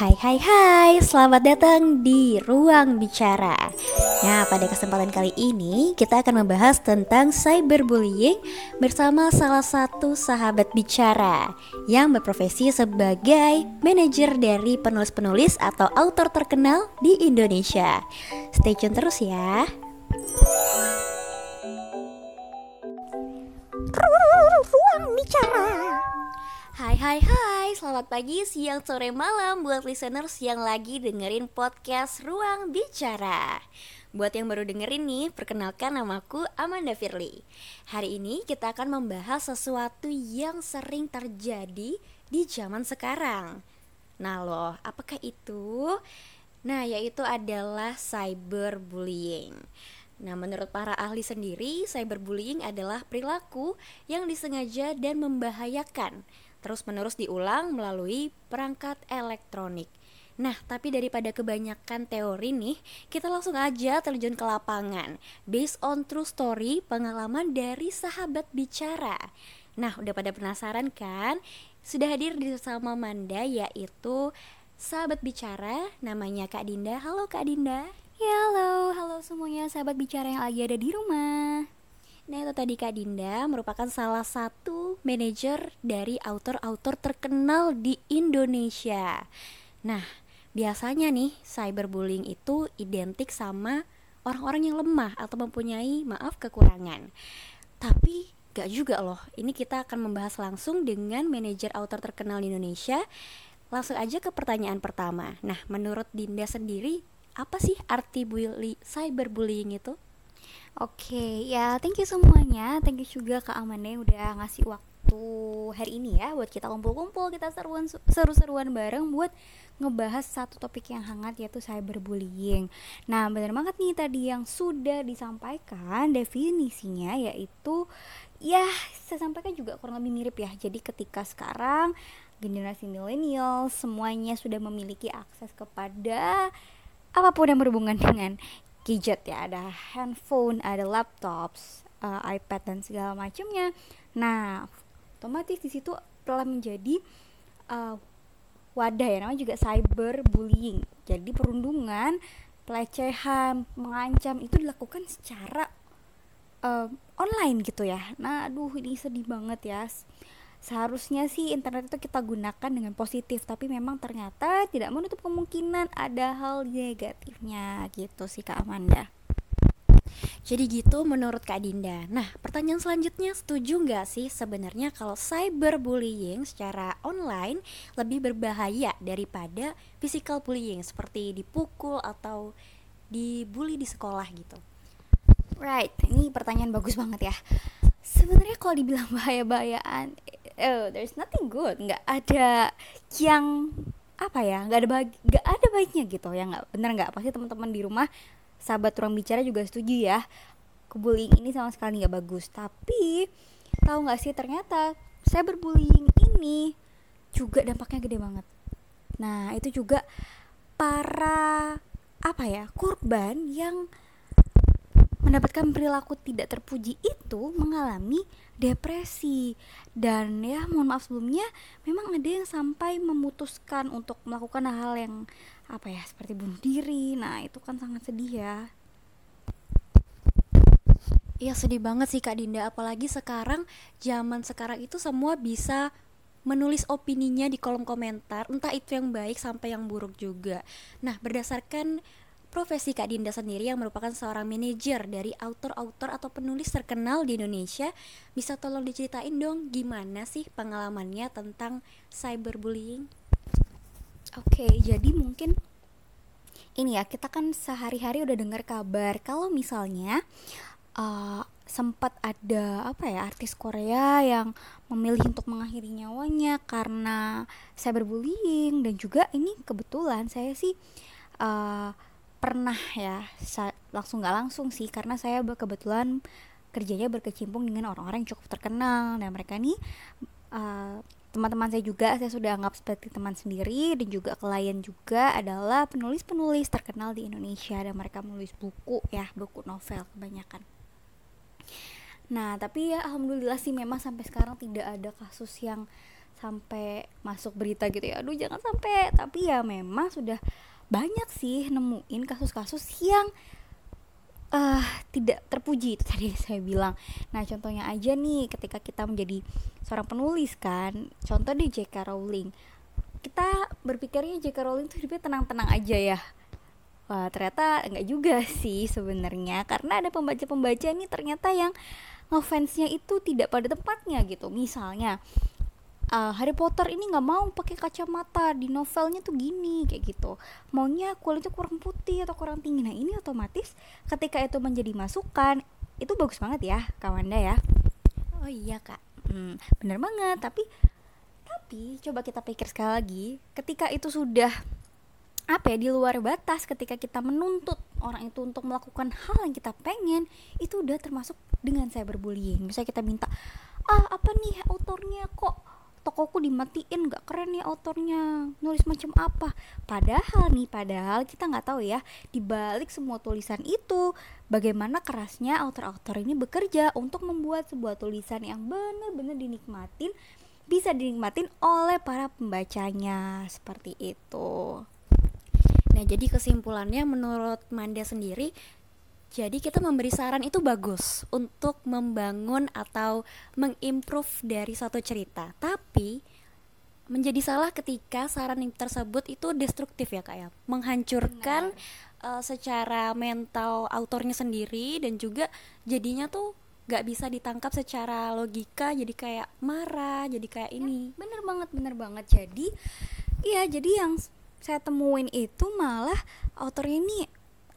Hai hai hai, selamat datang di Ruang Bicara. Nah pada kesempatan kali ini kita akan membahas tentang cyberbullying bersama salah satu sahabat bicara Yang berprofesi sebagai manajer dari penulis-penulis atau autor terkenal di Indonesia. Stay tune terus ya. Ruang Bicara Hai hai hai, selamat pagi, siang, sore, malam buat listeners yang lagi dengerin podcast Ruang Bicara. Buat yang baru dengerin nih, perkenalkan namaku Amanda Firly. Hari ini kita akan membahas sesuatu yang sering terjadi di zaman sekarang. Nah loh, apakah itu? Nah, yaitu adalah cyberbullying. Nah, menurut para ahli sendiri, cyberbullying adalah perilaku yang disengaja dan membahayakan terus-menerus diulang melalui perangkat elektronik. Nah, tapi daripada kebanyakan teori nih, kita langsung aja terjun ke lapangan. Based on true story, pengalaman dari sahabat bicara. Nah, udah pada penasaran kan? Sudah hadir di sama Manda yaitu sahabat bicara namanya Kak Dinda. Halo Kak Dinda. Ya halo, halo semuanya sahabat bicara yang lagi ada di rumah. Nah itu tadi Kak Dinda merupakan salah satu manajer dari autor-autor terkenal di Indonesia. Nah biasanya nih cyberbullying itu identik sama orang-orang yang lemah atau mempunyai maaf kekurangan. Tapi gak juga loh, ini kita akan membahas langsung dengan manajer autor terkenal di Indonesia. Langsung aja ke pertanyaan pertama. Nah menurut Dinda sendiri apa sih arti bully, cyberbullying itu? Oke, okay, ya thank you semuanya. Thank you juga Kak Amanda yang udah ngasih waktu hari ini ya buat kita kumpul-kumpul, kita seruan seru-seruan bareng buat ngebahas satu topik yang hangat yaitu cyberbullying. Nah, benar banget nih tadi yang sudah disampaikan definisinya yaitu ya saya sampaikan juga kurang lebih mirip ya. Jadi ketika sekarang generasi milenial semuanya sudah memiliki akses kepada apa pun yang berhubungan dengan gadget ya ada handphone ada laptops uh, iPad dan segala macamnya. Nah otomatis di situ telah menjadi uh, wadah ya namanya juga cyber bullying jadi perundungan pelecehan mengancam itu dilakukan secara uh, online gitu ya. Nah aduh ini sedih banget ya seharusnya sih internet itu kita gunakan dengan positif tapi memang ternyata tidak menutup kemungkinan ada hal negatifnya. Gitu sih Kak Amanda. Jadi gitu menurut Kak Dinda. Nah pertanyaan selanjutnya setuju nggak sih sebenarnya kalau cyberbullying secara online lebih berbahaya daripada physical bullying Seperti dipukul atau dibully di sekolah gitu? Right, ini pertanyaan bagus banget ya. Sebenarnya kalau dibilang bahaya-bahayaan oh there's nothing good. Nggak ada yang apa ya nggak ada bagi nggak ada baiknya gitu. Ya nggak bener nggak? Pasti teman-teman di rumah sahabat ruang bicara juga setuju ya. Kebullying ini sama sekali nggak bagus. Tapi tahu nggak sih ternyata saya berbullying ini juga dampaknya gede banget. Nah itu juga para apa ya korban yang mendapatkan perilaku tidak terpuji itu mengalami depresi. Dan ya mohon maaf sebelumnya memang ada yang sampai memutuskan untuk melakukan hal yang apa ya seperti bunuh diri. Nah itu kan sangat sedih ya. Iya sedih banget sih Kak Dinda. Apalagi sekarang zaman sekarang itu semua bisa menulis opininya di kolom komentar. Entah itu yang baik sampai yang buruk juga. Nah, berdasarkan profesi Kak Dinda sendiri yang merupakan seorang manajer dari autor-autor atau penulis terkenal di Indonesia bisa tolong diceritain dong gimana sih pengalamannya tentang cyberbullying? Oke, jadi mungkin ini ya kita kan sehari-hari udah dengar kabar kalau misalnya uh, sempat ada apa ya artis Korea yang memilih untuk mengakhiri nyawanya karena cyberbullying dan juga ini kebetulan saya sih uh, pernah ya langsung nggak langsung sih karena saya kebetulan kerjanya berkecimpung dengan orang-orang yang cukup terkenal. Dan mereka nih uh, teman-teman saya juga saya sudah anggap seperti teman sendiri dan juga klien juga adalah penulis-penulis terkenal di Indonesia. Dan mereka menulis buku ya buku novel kebanyakan. Nah tapi ya alhamdulillah sih memang sampai sekarang tidak ada kasus yang sampai masuk berita gitu ya. Aduh jangan sampai. Tapi ya memang sudah banyak sih nemuin kasus-kasus yang uh, tidak terpuji itu tadi saya bilang nah contohnya aja nih ketika kita menjadi seorang penulis kan contoh di J.K. Rowling kita berpikirnya J.K. Rowling tuh hidupnya tenang-tenang aja ya Wah ternyata enggak juga sih sebenarnya karena ada pembaca-pembaca nih ternyata yang ngefansnya itu tidak pada tempatnya gitu misalnya uh, Harry Potter ini nggak mau pakai kacamata di novelnya tuh gini kayak gitu. Maunya kulitnya kurang putih atau kurang tinggi. Nah ini otomatis ketika itu menjadi masukan itu bagus banget ya Kawanda ya. Oh iya kak. Hmm, bener banget. Tapi tapi coba kita pikir sekali lagi ketika itu sudah apa ya di luar batas ketika kita menuntut orang itu untuk melakukan hal yang kita pengen itu udah termasuk dengan cyberbullying. Misalnya kita minta ah apa nih autornya? Kok tokoku dimatiin gak keren ya autornya nulis macam apa padahal nih padahal kita nggak tahu ya dibalik semua tulisan itu bagaimana kerasnya autor-autor ini bekerja untuk membuat sebuah tulisan yang benar-benar dinikmatin bisa dinikmatin oleh para pembacanya seperti itu. Nah, jadi kesimpulannya menurut Manda sendiri jadi kita memberi saran itu bagus untuk membangun atau mengimprove dari suatu cerita. Tapi menjadi salah ketika saran tersebut itu destruktif ya kak ya, menghancurkan uh, secara mental autornya sendiri dan juga jadinya tuh gak bisa ditangkap secara logika jadi kayak marah jadi kayak ini. Ya, bener banget bener banget jadi iya jadi yang saya temuin itu malah autor ini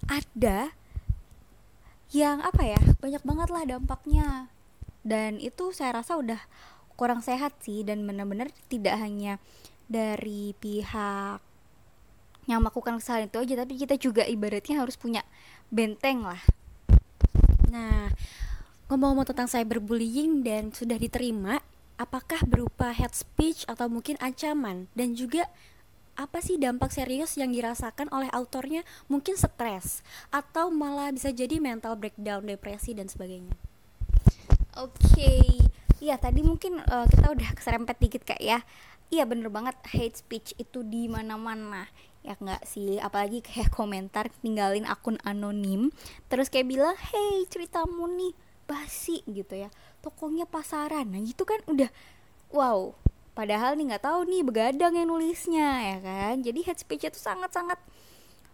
ada yang apa ya banyak banget lah dampaknya. Dan itu saya rasa udah kurang sehat sih dan benar-benar tidak hanya dari pihak yang melakukan kesalahan itu aja tapi kita juga ibaratnya harus punya benteng lah. Nah ngomong-ngomong tentang cyberbullying dan sudah diterima apakah berupa hate speech atau mungkin ancaman? Dan juga apa sih dampak serius yang dirasakan oleh autornya? Mungkin stres atau malah bisa jadi mental breakdown depresi dan sebagainya. Oke. Okay. ya tadi mungkin uh, kita udah keserempet dikit kak ya. Iya bener banget. Hate speech itu di mana-mana. Ya nggak sih? Apalagi kayak komentar tinggalin akun anonim. Terus kayak bilang hey ceritamu nih basi gitu ya. Tokonya pasaran. Nah gitu kan udah wow padahal nih nggak tahu nih begadang yang nulisnya ya kan? Jadi head speech itu sangat-sangat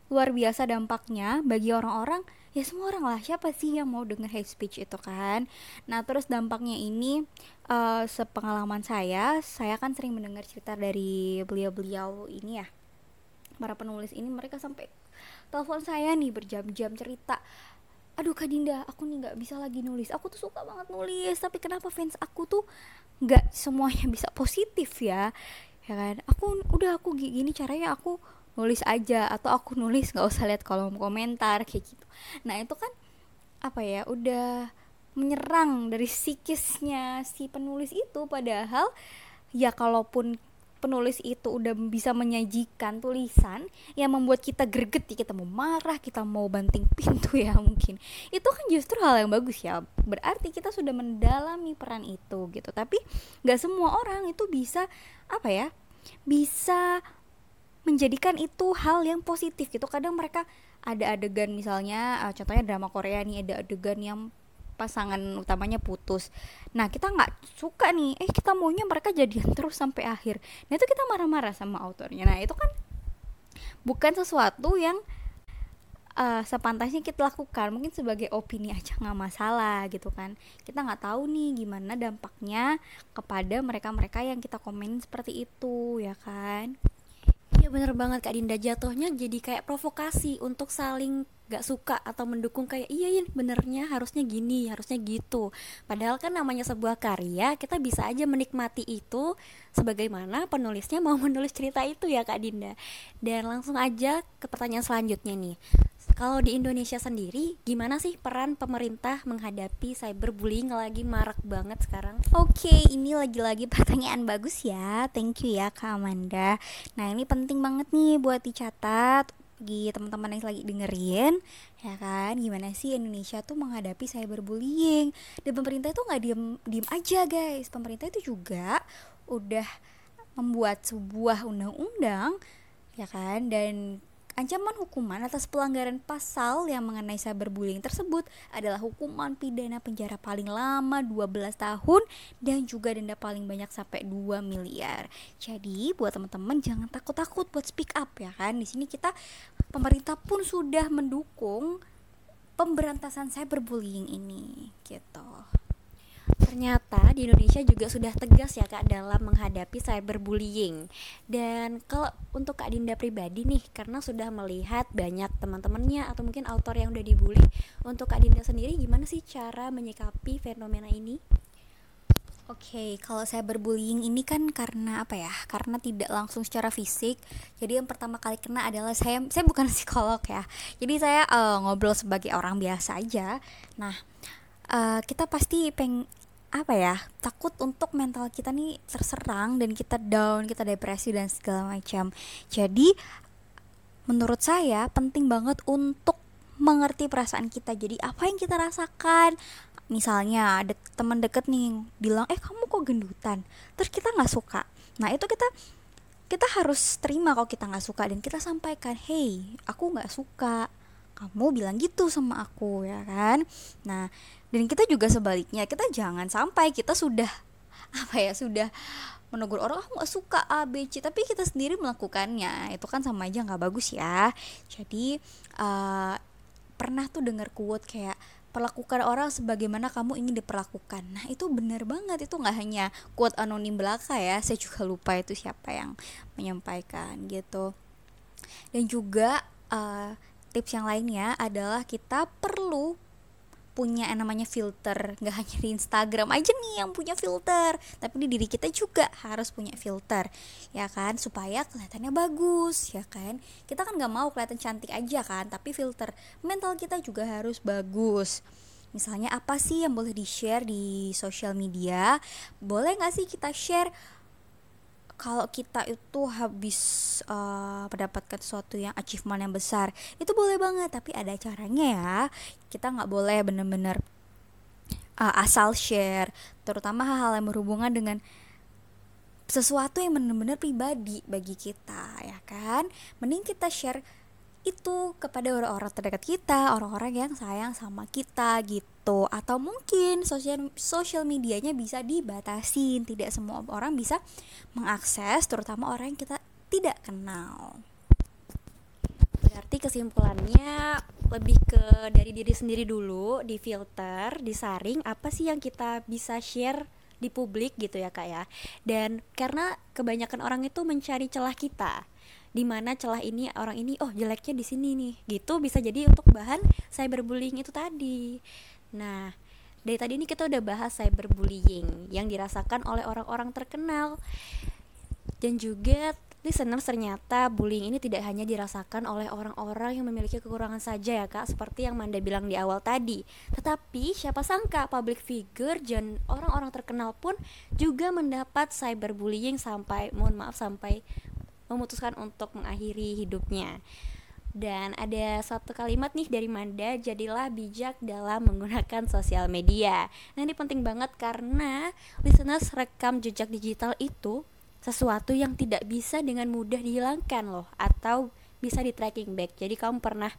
luar biasa dampaknya bagi orang-orang. Ya semua orang lah siapa sih yang mau denger hate speech itu kan? Nah terus dampaknya ini uh, sepengalaman saya saya kan sering mendengar cerita dari beliau-beliau ini ya. Para penulis ini mereka sampai telepon saya nih berjam-jam cerita aduh kak Dinda aku nih nggak bisa lagi nulis. Aku tuh suka banget nulis tapi kenapa fans aku tuh nggak semuanya bisa positif ya? Ya kan? Aku udah aku gini caranya aku nulis aja atau aku nulis nggak usah lihat kolom komentar kayak gitu. Nah itu kan apa ya udah menyerang dari psikisnya si penulis itu. Padahal ya kalaupun penulis itu udah bisa menyajikan tulisan yang membuat kita greget ya kita mau marah kita mau banting pintu ya mungkin. Itu kan justru hal yang bagus ya berarti kita sudah mendalami peran itu gitu. Tapi nggak semua orang itu bisa apa ya bisa menjadikan itu hal yang positif gitu. Kadang mereka ada adegan misalnya uh, contohnya drama Korea nih ada adegan yang pasangan utamanya putus. Nah kita nggak suka nih. Eh kita maunya mereka jadian terus sampai akhir. Nah itu kita marah-marah sama autornya. Nah itu kan bukan sesuatu yang uh, sepantasnya kita lakukan. Mungkin sebagai opini aja nggak masalah gitu kan. Kita nggak tahu nih gimana dampaknya kepada mereka-mereka yang kita komen seperti itu ya kan? Iya bener banget Kak Dinda. Jatuhnya jadi kayak provokasi untuk saling gak suka atau mendukung kayak iya ya benernya harusnya gini harusnya gitu. Padahal kan namanya sebuah karya kita bisa aja menikmati itu sebagaimana penulisnya mau menulis cerita itu ya kak Dinda. Dan langsung aja ke pertanyaan selanjutnya nih. Kalau di Indonesia sendiri gimana sih peran pemerintah menghadapi cyberbullying? Lagi marak banget sekarang. Oke okay, ini lagi-lagi pertanyaan bagus ya. Thank you ya kak Amanda. Nah ini penting banget nih buat dicatat bagi teman-teman yang lagi dengerin ya kan? Gimana sih Indonesia tuh menghadapi cyberbullying? Dan pemerintah itu nggak diem diem aja guys. Pemerintah itu juga udah membuat sebuah undang-undang ya kan? Dan Ancaman hukuman atas pelanggaran pasal yang mengenai cyberbullying tersebut adalah hukuman pidana penjara paling lama 12 tahun dan juga denda paling banyak sampai 2 miliar. Jadi buat teman-teman jangan takut-takut buat speak up ya kan. Di sini kita pemerintah pun sudah mendukung pemberantasan cyberbullying ini gitu. Ternyata di Indonesia juga sudah tegas ya Kak dalam menghadapi cyberbullying. Dan kalau untuk Kak Dinda pribadi nih karena sudah melihat banyak teman-temannya atau mungkin autor yang udah dibully, untuk Kak Dinda sendiri gimana sih cara menyikapi fenomena ini? Oke, okay, kalau saya berbullying ini kan karena apa ya? Karena tidak langsung secara fisik. Jadi yang pertama kali kena adalah saya saya bukan psikolog ya. Jadi saya uh, ngobrol sebagai orang biasa aja. Nah, uh, kita pasti peng apa ya takut untuk mental kita nih terserang dan kita down kita depresi dan segala macam. Jadi menurut saya penting banget untuk mengerti perasaan kita. Jadi apa yang kita rasakan? Misalnya ada teman deket nih bilang eh kamu kok gendutan? Terus kita nggak suka. Nah itu kita kita harus terima kalau kita nggak suka dan kita sampaikan hey aku nggak suka kamu bilang gitu sama aku ya kan? Nah dan kita juga sebaliknya kita jangan sampai kita sudah apa ya sudah menegur orang aku gak suka A B C. Tapi kita sendiri melakukannya itu kan sama aja nggak bagus ya. Jadi uh, pernah tuh dengar quote kayak perlakukan orang sebagaimana kamu ingin diperlakukan. Nah itu benar banget itu nggak hanya quote anonim belaka ya saya juga lupa itu siapa yang menyampaikan gitu. Dan juga uh, tips yang lainnya adalah kita perlu punya yang namanya filter. Nggak hanya di Instagram aja nih yang punya filter tapi di diri kita juga harus punya filter ya kan? Supaya kelihatannya bagus ya kan? Kita kan nggak mau kelihatan cantik aja kan tapi filter mental kita juga harus bagus. Misalnya apa sih yang boleh di share di sosial media? Boleh nggak sih kita share kalau kita itu habis uh, mendapatkan sesuatu yang achievement yang besar itu boleh banget tapi ada caranya ya kita nggak boleh bener-bener uh, asal share terutama hal-hal yang berhubungan dengan sesuatu yang benar-benar pribadi bagi kita ya kan mending kita share itu kepada orang-orang terdekat kita, orang-orang yang sayang sama kita gitu. Atau mungkin sosial sosial medianya bisa dibatasin, tidak semua orang bisa mengakses, terutama orang yang kita tidak kenal. Berarti kesimpulannya lebih ke dari diri sendiri dulu, di filter, disaring apa sih yang kita bisa share di publik gitu ya kak ya? Dan karena kebanyakan orang itu mencari celah kita di mana celah ini orang ini oh jeleknya di sini nih. Gitu bisa jadi untuk bahan cyberbullying itu tadi nah dari tadi ini kita udah bahas cyberbullying yang dirasakan oleh orang-orang terkenal dan juga listeners ternyata bullying ini tidak hanya dirasakan oleh orang-orang yang memiliki kekurangan saja ya kak seperti yang Manda bilang di awal tadi tetapi siapa sangka public figure dan orang-orang terkenal pun juga mendapat cyberbullying sampai mohon maaf sampai memutuskan untuk mengakhiri hidupnya. Dan ada satu kalimat nih dari Manda, jadilah bijak dalam menggunakan sosial media. Nah ini penting banget karena listeners rekam jejak digital itu sesuatu yang tidak bisa dengan mudah dihilangkan loh atau bisa di tracking back. Jadi kamu pernah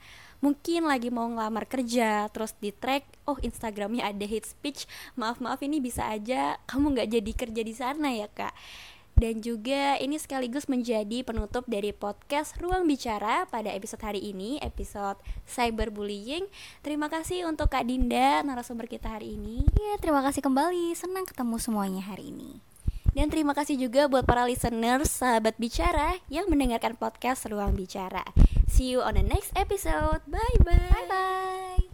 mungkin lagi mau ngelamar kerja terus di track, oh Instagramnya ada hate speech, maaf maaf ini bisa aja kamu nggak jadi kerja di sana ya kak. Dan juga ini sekaligus menjadi penutup dari podcast Ruang Bicara pada episode hari ini, episode cyberbullying. Terima kasih untuk Kak Dinda, narasumber kita hari ini. Ya, terima kasih kembali. Senang ketemu semuanya hari ini. Dan terima kasih juga buat para listeners sahabat bicara yang mendengarkan podcast Ruang Bicara. See you on the next episode. Bye bye. Bye bye.